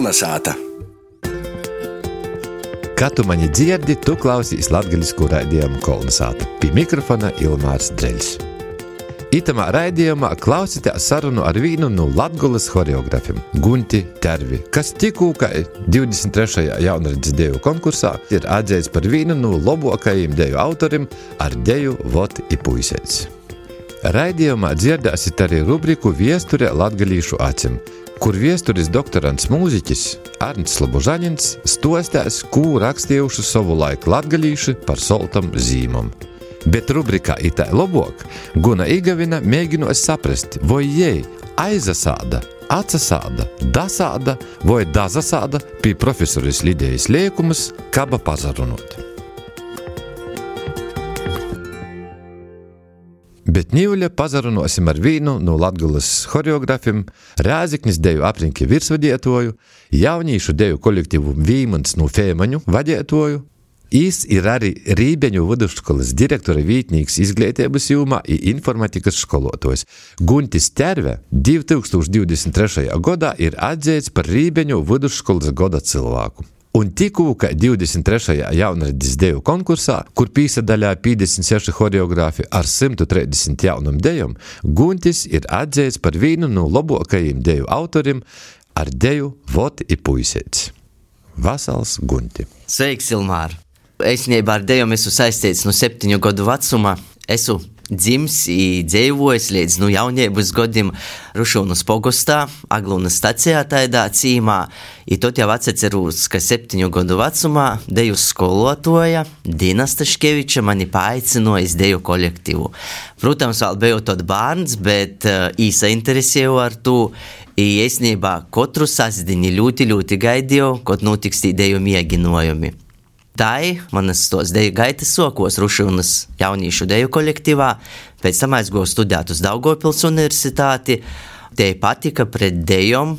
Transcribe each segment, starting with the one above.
Kolnesāta! Kad tu mani dzirdi, tu klausies latgaļisku raidījumu Kolnesāta. Pie mikrofona Ilmārs Dreļs. Itamā raidījumā klausīties sarunu ar vienu no Latvijas choreogrāfiem, Gunti Tervi, kas tikko 23. jaunradas deju konkursā ir atzīts par vienu no labākajiem deju autoriem ar deju Vot i Puisēts. Raidījumā dzirdēsiet arī rubriku Viesture latgalīšu acim, kur viesturis doktorants mūziķis Arnsts Labužaņins stostās, ko rakstījuši savu laiku latgalīši par soltam zīmam. Bet rubrikā itā lobok Guna Igavina mēģinos saprast, vai jai aizasāda, atsasāda, dasāda vai dazasāda pie profesoris Lidijas liekumus, kaba pazarunot. Bet Nīļa pazarunosim ar vienu no Latvijas choreogrāfiem, Rēziknis deju aprinki virsvadietoju, jaunīšu deju kolektīvu Vīmans no Fēmaņu vadietoju. Ir arī Rībeņu vidusskolas direktora vītnīgs izglītības jomā un informatikas skolotājs. Guntis Terve 2023. gadā ir atzīts par Rībeņu vidusskolas gada cilvēku. Un tikko 23. jaunradas deju konkursā, kur piesaistīja 56 choreogrāfi ar 130 jaunam dejam, Guntis ir atzīts par vienu no labākajiem deju autoriem ar deju Voti i Puisēts. Vasals Gunti. Sveiks, Ilmār! Es ar deju esmu saistīts no septiņu gadu vecuma. Esmu dzimis, dzīvojis līdz nu, jaunības gadiem Rušūnas pogostā, Aglūnas stacijā tādā cīmā. I tot jau atceros, ka septiņu gadu vecumā deju skolotoja Dina Staškeviča mani paaicināja uz deju kolektīvu. Protams, vēl biju tad bērns, bet uh, īsa interesēju ar to. Īstenībā katru sastāvdienu ļoti, ļoti gaidīju, kad notiks tie deju mēģinājumi. Tai manas tos deju gaitas sokos Rušunas jauniešu deju kolektīvā, pēc tam aizgāju studēt uz Daugopils universitāti. Te patika pret dejom,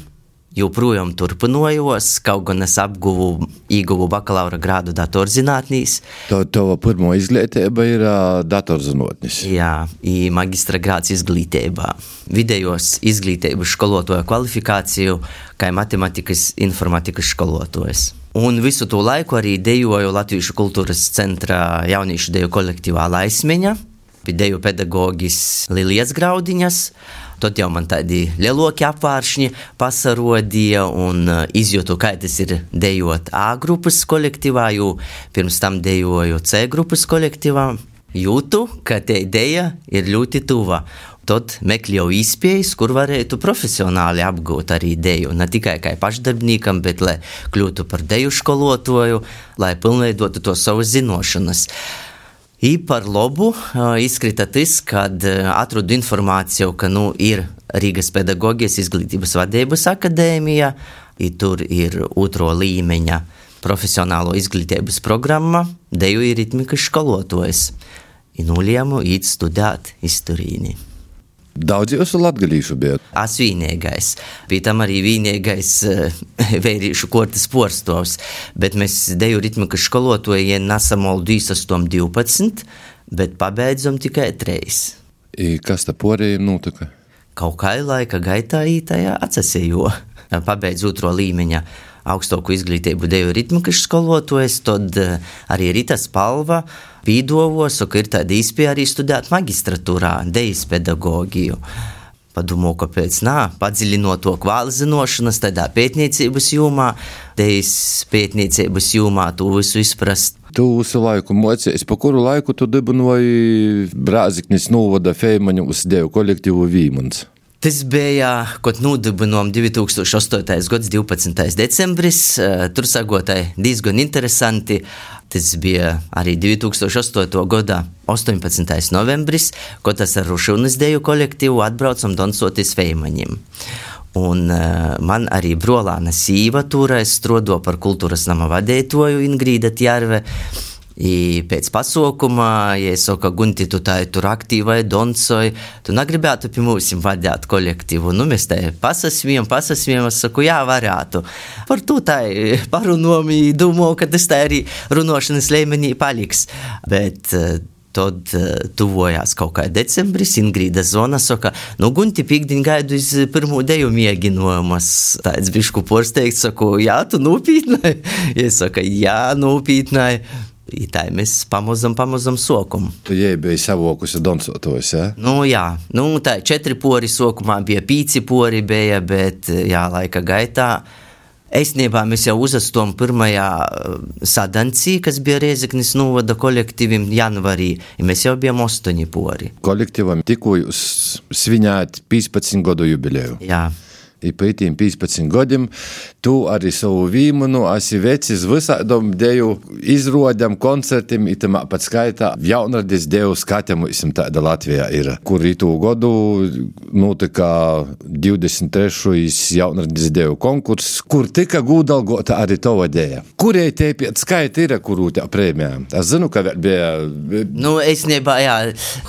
joprojām turpinājos, kaut gan es apguvu, ieguvu bakalaura grādu datorzinātnīs. Tā tava pirmā izglītība ir uh, datorzinātnis. Jā, i magistra grāds izglītībā. Vidējos izglītības skolotāja kvalifikāciju kā matemātikas informatikas skolotājs. Un visu to laiku arī dejoju Latvijas kultūras centra jauniešu deju kolektīvā Laismeņa, bija deju pedagoģis Lilijas Graudiņas. Tad jau man tādi lieloki apvāršņi pasarodīja un izjūtu, kā tas ir dejot A grupas kolektīvā, jo pirms tam dejoju C grupas kolektīvā. Jūtu, ka te ideja ir ļoti tuva. Tad meklēju iespējas, kur varētu profesionāli apgūt arī ideju. Ne tikai kā pašdarbniekam, bet lai kļūtu par deju skolotāju, lai pilnveidotu to savas zināšanas. I par labu izkrita tas, kad atradu informāciju, ka nu, ir Rīgas pedagoģijas izglītības vadības akadēmija, tur ir otro līmeņa profesionālo izglītības programma, deju ir ritmikas skolotājs. Nulēmu īt studēt izturīni. Daudz jūsu latgadījuši bija? Es vienīgais. Bija tam arī vienīgais vērīšu kortes porstovs, bet mēs deju ritmikas skolotoji nesamoldu īsas tom 12, bet pabeidzam tikai 3. I kas tā porējiem notika? Kaut kā laika gaitā ītajā atsasējo. Pabeidz otro līmeņa augstāku izglītību deju ritmikas skolotojas, tad arī Rita Spalva pīdovos, ka ir tāda īspēja arī studēt magistratūrā dejas pedagogiju. Padomāju, kāpēc nē, padziļinot to kvāli zināšanas, tādā pētniecības jomā, dejas pētniecības jomā, to visu izprast. Tu visu laiku mocējies, pa kuru laiku tu dibinoji Brāziknis novada Feimaņu uz deju kolektīvu Vīmans. Tas bija, kad nodibinājām 2008. gada 12. decembris. Tur sagotāji diezgan interesanti. Tas bija arī 2008. gada 18. novembris, kad tas ar Rušunas deju kolektīvu atbraucam dansoties Feimaņiem. Un uh, man arī brolāna sīva turēs strodo par kultūras nama vadētoju Ingrīda Tjārve. I pēc pasaukuma, ja es saku, Gunti, tu tā tur aktīvai, doncoji, tu negribētu pie mums vadīt kolektīvu. Nu, mēs te pasasviem, pasasviem, es saku, jā, varētu. Par to tā parunojumi, domāju, ka tas tā arī runošanas līmenī paliks. Bet Tad uh, tuvojās kaut kā decembris, Ingrīda Zona saka, nu, gunti pīkdiņ gaidu uz pirmo deju mēģinājumus. Tāds bišku porsteigts, saku, jā, tu nūpītnai? Es saku, jā, nūpītnai. I tā mēs pamazam, pamazam sokam. Tu jau biji savokusi dancotos, ja? Nu, jā, nu, tā četri pori sokumā bija pīci pori, bija, bet jā, laika gaitā. Eisnībā mēs jau uzastām pirmajā sadancī, kas bija Rieziknis novada kolektīvim janvarī, ja mēs jau bijām astoņi pori. Kolektīvam tikko jūs svinējāt 15 gadu jubileju. Jā. I pētīm 15 gadiem, tu arī savu vīmunu esi vecis visādom deju izrodam, koncertim, itamā pat skaitā jaunradis deju skatēmu, isim tāda Latvijā ir, kur itū godu notika 23. jaunradis deju konkurss, kur tika gūdalgota arī tova deja. Kurie te pēc skaita ir, kuru tā prēmijā? Es zinu, ka bija... Nu, es nebā, jā,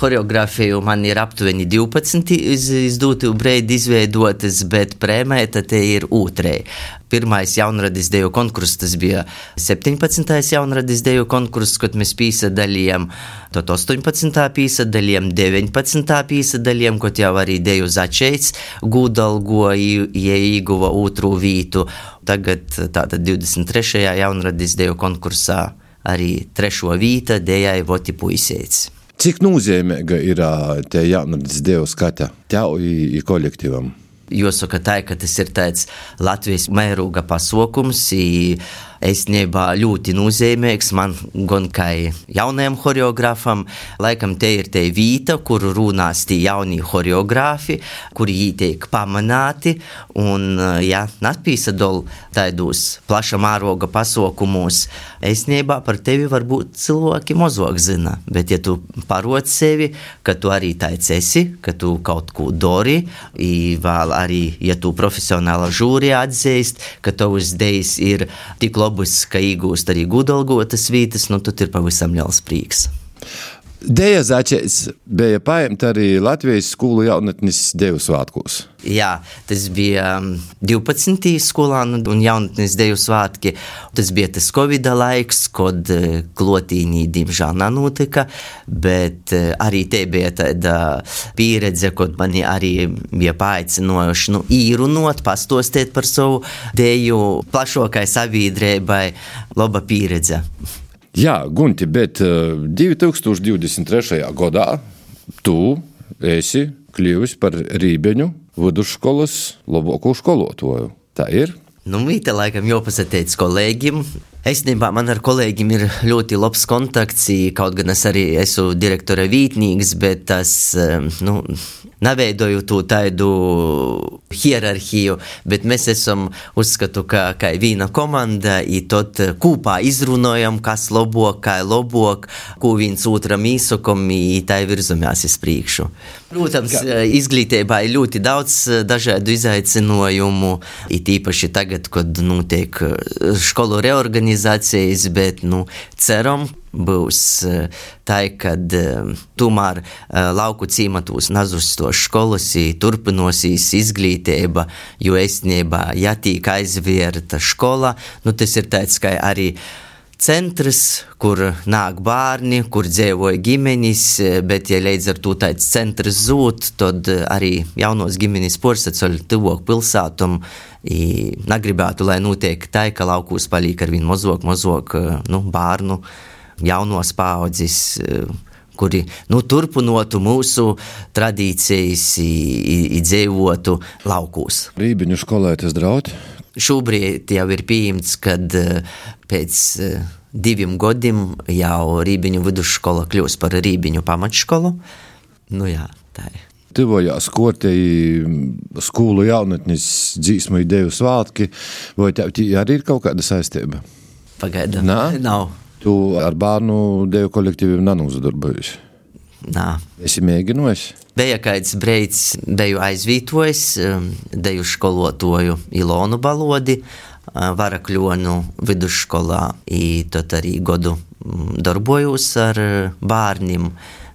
horeografiju man ir aptuveni 12 iz, izdūtu breidi izveidotas, bet prēmē, tad te ir otrē. Pirmais jaunradis deju konkurss, tas bija 17. jaunradis deju konkurss, kad mēs pīsadalījām, tad 18. pīsadalījām, 19. pīsadalījām, kad jau arī deju začeits gūdalgo, ja ieguva otru vītu. Tagad tātad 23. jaunradis deju konkursā arī trešo vīta dejai Voti Puisēts. Cik nozīmīga ir tie jaunradis deju skata tev i kolektīvam? Jāsaka, tā, ka tas ir tāds Latvijas mēroga pasākums. Īstenībā ļoti nozīmīgs man gan kā jaunajam choreogrāfam. Laikam te ir te vīta, kur runās tie jaunie choreogrāfi, kuri tiek pamanāti. Un, ja napīsadol tādos plaša mēroga pasākumos, īstenībā par tevi varbūt cilvēki mazāk zina. Bet, ja tu parod sevi, ka tu arī tāds esi, ka tu kaut ko dari, vēl arī, ja tu profesionāli žūri atzīst, ka tavs dejs ir tik labi labus, ka iegūst arī gudalgotas vītas, nu tad ir pavisam liels prieks. Deja Začēs bija paņemta arī Latvijas skolu jaunatnes deju svētkos. Jā, tas bija 12. Um, skolānu un jaunatnes deju svētki. Tas bija tas Covid laiks, kad uh, klotīnī diemžēl nenotika, bet uh, arī te bija tāda pieredze, kad mani arī bija paaicinojuši nu, īrunot, pastostēt par savu deju plašākai sabiedrībai. Laba pieredze. Jā, Gunti, bet 2023. Eh, gadā tu esi kļuvis par Rībeņu vidusskolas labāko skolotāju. Tā ir. Nu, mīte, laikam, jau pasakīts kolēģim. Īstenībā man ar kolēģiem ir ļoti labs kontakts, kaut gan es arī esmu direktora vītnīgs, bet tas, eh, nu, neveidoju to tādu hierarhiju, bet mēs esam uzskatu, ka, ka viena komanda, un tad kopā izrunājam, kas labāk, kā labāk, ko viens otram īsakam, un tā virzamies uz priekšu. Protams, izglītībā ir ļoti daudz dažādu izaicinājumu, it īpaši tagad, kad notiek skolu reorganizācijas, bet nu, ceram, būs eh, tā, ka eh, tomēr eh, lauku cīmatos nazustos skolas turpinosies izglītība, jo esnībā, ja tīk aizvierta skola, nu tas ir tāds, ka arī centrs, kur nāk bērni, kur dzīvoja ģimenes, bet, ja līdz ar to tāds centrs zūd, tad arī jaunos ģimenes porsacoļ tuvāk pilsētam. Negribētu, lai notiek tā, ka laukos paliek ar vien mazāk, mazāk nu, bērnu jaunos paudzes kuri nu, turpinātu mūsu tradīcijas, dzīvotu laukos. Rībiņu skolē tas draud? Šobrīd jau ir pieņemts, kad pēc diviem gadiem jau Rībiņu vidusskola kļūs par Rībiņu pamatskolu. Nu jā, tā ir. Tuvojās kortei skolu jaunatnes dzīsmu ideju svētki, vai tev arī ir kaut kāda saistība? Pagaidām. Nav. Nav. Tu ar bērnu deju kolektīviem nenozadarbojies. Nā. Esi mēģinājis? Bija kāds brīdis, deju aizvītojis, um, deju skolotoju Ilonu Balodi, uh, Varakļonu vidusskolā, tad arī godu mm, darbojos ar uh, bērniem,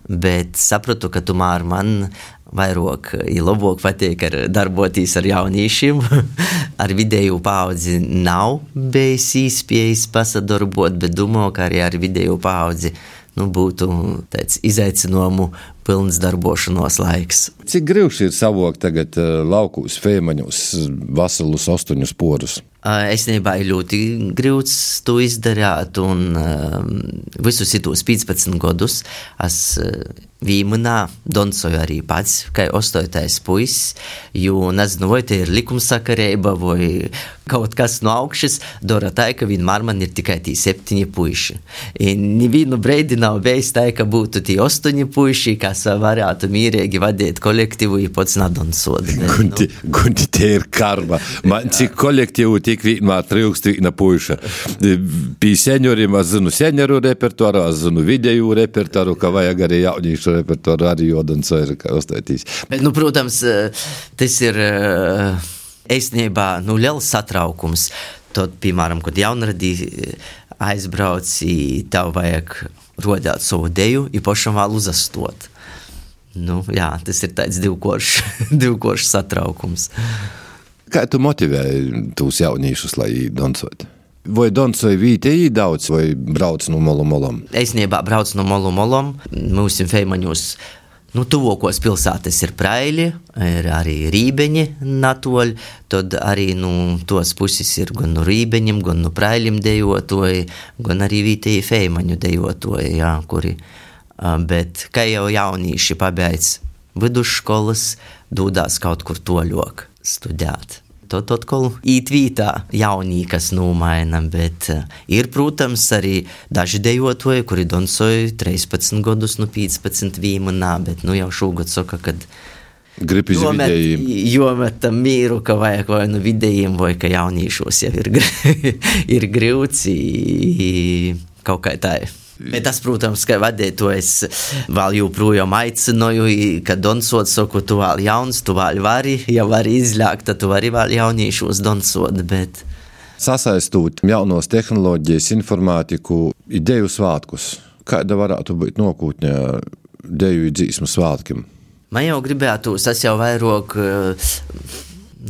bet sapratu, ka tomēr man vairāk, ja labāk patīk ar darboties ar jauniešiem. ar vidēju paudzi nav bijis iespējas pasadarbot, bet domāju, ka arī ar vidēju paudzi nu, būtu tāds izaicinājumu pilns darbošanos laiks. Cik grūti ir savākt tagad uh, laukos, fēmaņos, vasalus, astoņus porus? Es nebiju ļoti grūts to izdarīt, un um, visus tos 15 gadus es Vīmanā donsoju arī pats, kā ostotais puisis, jo nezinu, vai te ir likumsakarība vai kaut kas no augšas, dara tā, ka vienmēr man ir tikai tie septiņi puiši. Nevienu brīdi nav bijis tā, ka būtu tie astoņi puiši, kas varētu mierīgi vadīt kolektīvu, ja pats nadonsot. Gunti, nu. gunti, te ir karma. Man cik kolektīvu tik vienmēr trūkst viena puiša. Pie senioriem es zinu senioru repertuāru, es zinu vidēju repertuāru, ka vajag arī jauniešu šo repertuāru arī Jodans ir uztaitījis. Bet, nu, protams, tas ir īstenībā nu, liels satraukums. Tad, piemēram, kad jaunradī aizbrauc, tev vajag rodēt savu deju, ir pašam vēl uzastot. Nu, jā, tas ir tāds divkoršs divkorš satraukums. Kā tu motivēji tos jauniešus, lai dancotu? Vai Donsoja vietēji daudz, vai brauc no molu molom? Es nebā braucu no molu molom. Mūsu feimaņos Nu, tuvākos pilsētas ir Praili, ir arī Rībeņi, Natoļi. Tad arī nu, tos puses ir gan no Rībeņiem, gan no Prailim dejotoji, gan arī vietēji feimaņu dejotoji, jā, kuri. Bet kā jau jaunieši pabeidz vidusskolas, dodās kaut kur toļok studēt. Tad atkal īetvītā jaunī, kas nomaina, bet uh, ir, protams, arī daži dejotoji, kuri donsoja 13 gadus, nu 15 vīmanā, bet nu jau šogad saka, kad Grib izdarīt vidējiem. Jo metam mīru, ka vajag vai nu vidējiem, vai ka jauniešos jau ir, ir grūts kaut kā tā. Bet tas, protams, ka vadīto es vēl joprojām aicināju, ka donsot saku, tu vēl jauns, tu vēl vari, ja vari izļākt, tad tu vari vēl jauniešos donsot, bet... Sasaistot jaunos tehnoloģijas, informātiku, ideju svētkus, kāda varētu būt nokūtņa deju dzīsmu svētkiem? Man jau gribētu, es jau vairāk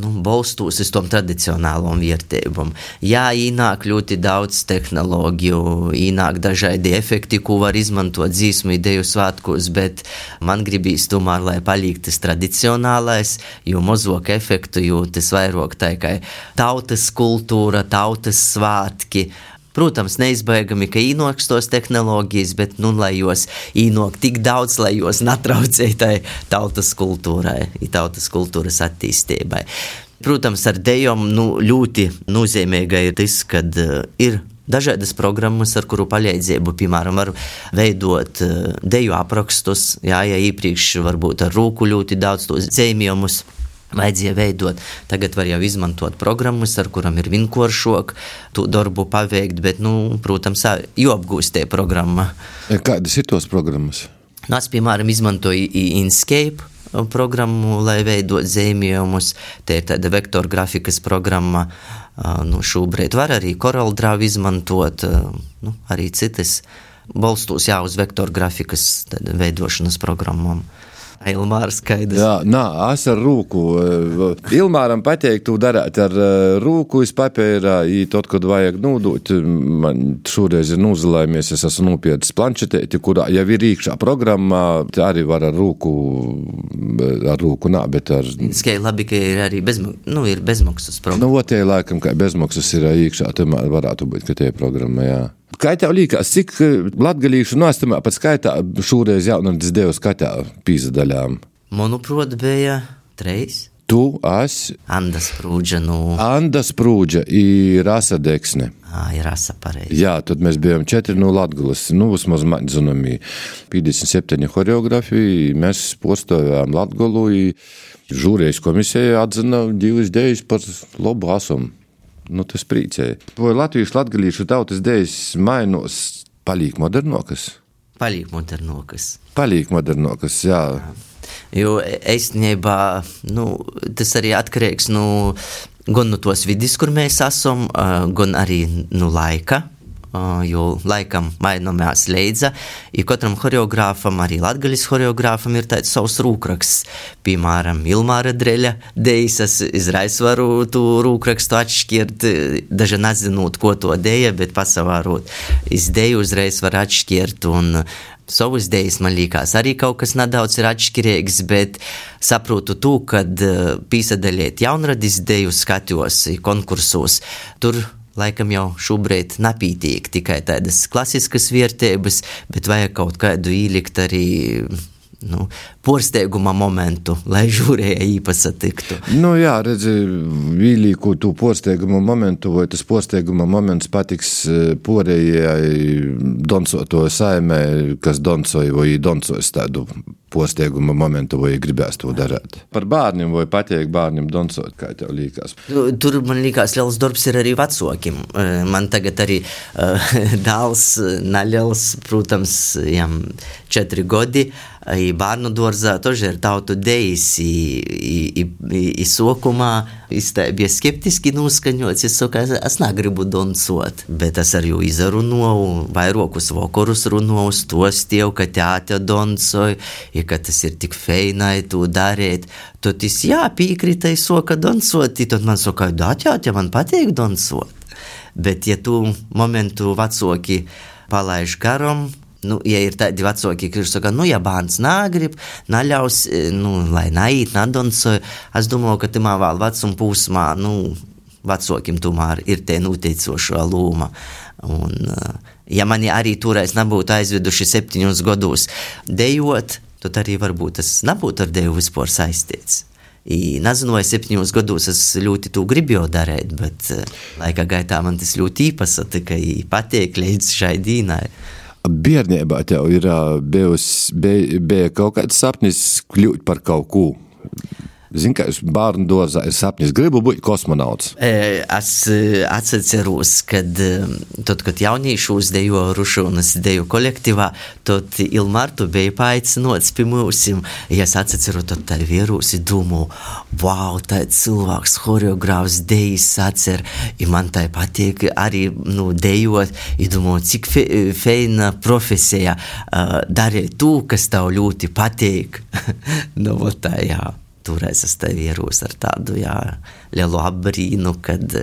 nu, balstos uz tom tradicionālām vērtībām. Jā, ienāk ļoti daudz tehnoloģiju, ienāk dažādi efekti, ko var izmantot dzīsmu ideju svētkos, bet man gribīs tomēr, lai paliek tas tradicionālais, jo mazāk efektu, jo tas vairāk tā kā tautas kultūra, tautas svētki. Protams, neizbēgami, ka īnokstos tehnoloģijas, bet nu, lai jos īnok tik daudz, lai jos netraucēja tai tautas kultūrai, tautas kultūras attīstībai. Protams, ar dejām nu, ļoti nozīmīga ir tas, ka uh, ir dažādas programmas, ar kuru palīdzību, piemēram, var veidot uh, deju aprakstus. Jā, ja iepriekš varbūt ar rūku ļoti daudz tos zīmējumus Vajadzēja veidot, tagad var jau izmantot programmas, ar kurām ir vienkāršāk to darbu paveikt, bet, nu, protams, jau apgūst tie programma. Kādas ir tos programmas? Nu, es, piemēram, izmantoju Inscape programmu, lai veidot zīmējumus. Te ir tāda vektora grafikas programma. Nu, šobrīd var arī CorelDRAW izmantot, nu, arī citas balstos jā, uz vektora grafikas veidošanas programmām. Ilmārs skaidrs. Jā, nā, es ar rūku. Eh, Ilmāram pateikt, tu darāt ar eh, rūku, es papērā, tad, kad vajag nūdūt, man šoreiz ir nūzilēmies, es esmu nopietnis planšetēti, kurā jau ir īkšā programmā, arī var ar rūku, eh, ar rūku nā, bet ar... Skai labi, ka ir arī bezmaksas, nu, ir bezmaksas programma. Nu, tie laikam, kā bezmaksas ir īkšā, tomēr varētu būt, ka tie programma, jā. Kā tev liekas, cik eh, latgadījušu nostumā pēc skaitā šoreiz jaunatnes devu skatā pīza daļām? Manuprāt, bija treis. Tu esi Anda Sprūdža. Nu... Anda Sprūdža ir rasa deksne. Jā, ir rasa pareizi. Jā, tad mēs bijām četri no Latgulas. Nu, vismaz man zināmī 57 horeografija. Mēs postojām Latgulu. Žūrijas komisija atzina divas idejas par labu asumu nu, tas priecēja. Vai Latvijas latgalīšu tautas dēļas mainos palīk modernokas? Palīk modernokas. Palīk modernokas, jā. jā. Jo īstenībā nu, tas arī atkarīgs no nu, gan no tos vidus, kur mēs esam, gan arī no laika jo laikam mainomās leidza. I katram horeogrāfam, arī latgaļas horeogrāfam ir tāds savs rūkraksts. Piemēram, Ilmāra Dreļa dejas, es izrais varu tu rūkrakstu atšķirt, daži nezinot, ko to deja, bet pasavārot. Izdeju uzreiz var atšķirt un savas idejas man liekas, arī kaut kas nedaudz ir atšķirīgs, bet saprotu to, kad pīsadaļiet jaunradis ideju skatos konkursos. Tur laikam jau šobrīd nepītīk tikai tādas klasiskas vērtības, bet vajag kaut kādu īlikt arī nu, porsteiguma momentu, lai žūrēji īpasatiktu. Nu, jā, redzi, vīlīku tu porsteiguma momentu, vai tas porsteiguma moments patiks e, porējai donsoto saimē, kas donsoja vai donsojas tādu postieguma momentu, vai gribēs to darīt. Par bērniem vai patiek bērniem donsot, kā tev liekas? Nu, tur man liekas, liels darbs ir arī vecākiem. E, man tagad arī uh, dēls, naļels, protams, jam četri gadi. Uh, i bērnu dārzā, tožēr tautu dejas, i sokumā bija skeptiski noskaņots. Es saku, es, es negribu doncot, bet es ar jau izrunāju, vairākus vakarus runāju, stostieju, ka teāte doncoja, i ka tas ir tik feinai to darīt. Tad es jā, piekrita, es soka doncot, tad man saka, da, teāte, man patīk doncot. Bet ja tu momentu vecāki palaiž garam, Nu, ja ir tādi vecāki, kuriem saka, nu, ja bērns negrib, neļaus, e, nu, lai neiet, nedonsoja, es domāju, ka tamā vēl vecuma posmā, nu, vecākiem tomēr ir tie noteicošā loma. Un, e, ja mani arī toreiz nebūtu aizveduši septiņus gadus dejot, tad arī varbūt tas nebūtu ar deju vispār saistīts. Nezinu, vai septiņos gados es ļoti to gribēju darīt, bet e, laika gaitā man tas ļoti īpaši patika, patīk līdz šai dīnai bērnībā tev ir bijusi, bija kaut kāds sapnis kļūt par kaut ko. Zinu, ka es bērnu dārzā ir sapnis, gribu būt kosmonauts. Es atceros, kad, tad, kad jauniešus dejo Rušunas deju kolektīvā, tad Ilmārtu bija paaicinots pie mums. Ja es atceros, tad tā vīrusi domā, wow, tā ir cilvēks, horeogrāfs, dejas atcer, ja man tā patīk arī nu, dejot, ja domā, cik fe, feina profesija uh, darīt to, kas tev ļoti patīk. nu, tā, jā toreiz es tevi ieros ar tādu jā, lielu apbrīnu, kad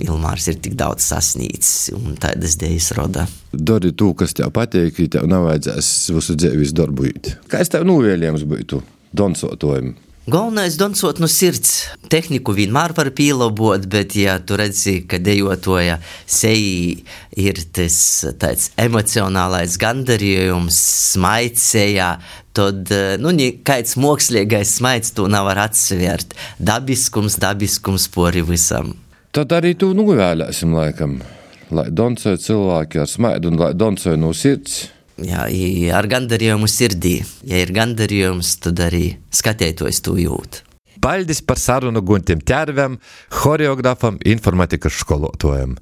Ilmārs ir tik daudz sasniedzis un tādas idejas roda. Dari to, kas tev patīk, tev nav vajadzēs visu dzīvi darbīt. Kā es tev novēlējums būtu donsotojumam? Galvenais ir doncot no sirds. Tehniku vienmēr var pielabot, bet, ja tu redzi, ka dejotoja seja ir tas tāds emocionālais gandarījums, smaids sejā, tad, nu, kāds mākslīgais smaids to nevar atsvērt. Dabiskums, dabiskums pori visam. Tad arī tu novēlēsim laikam, lai doncoja cilvēki ar smaidu un lai doncoja no sirds. Jā, ar gandarījumu sirdī. Ja ir gandarījums, tad arī skatētojs to jūt. Paldies par sarunu Guntim Čērvam, choreogrāfam, informatikas skolotājam.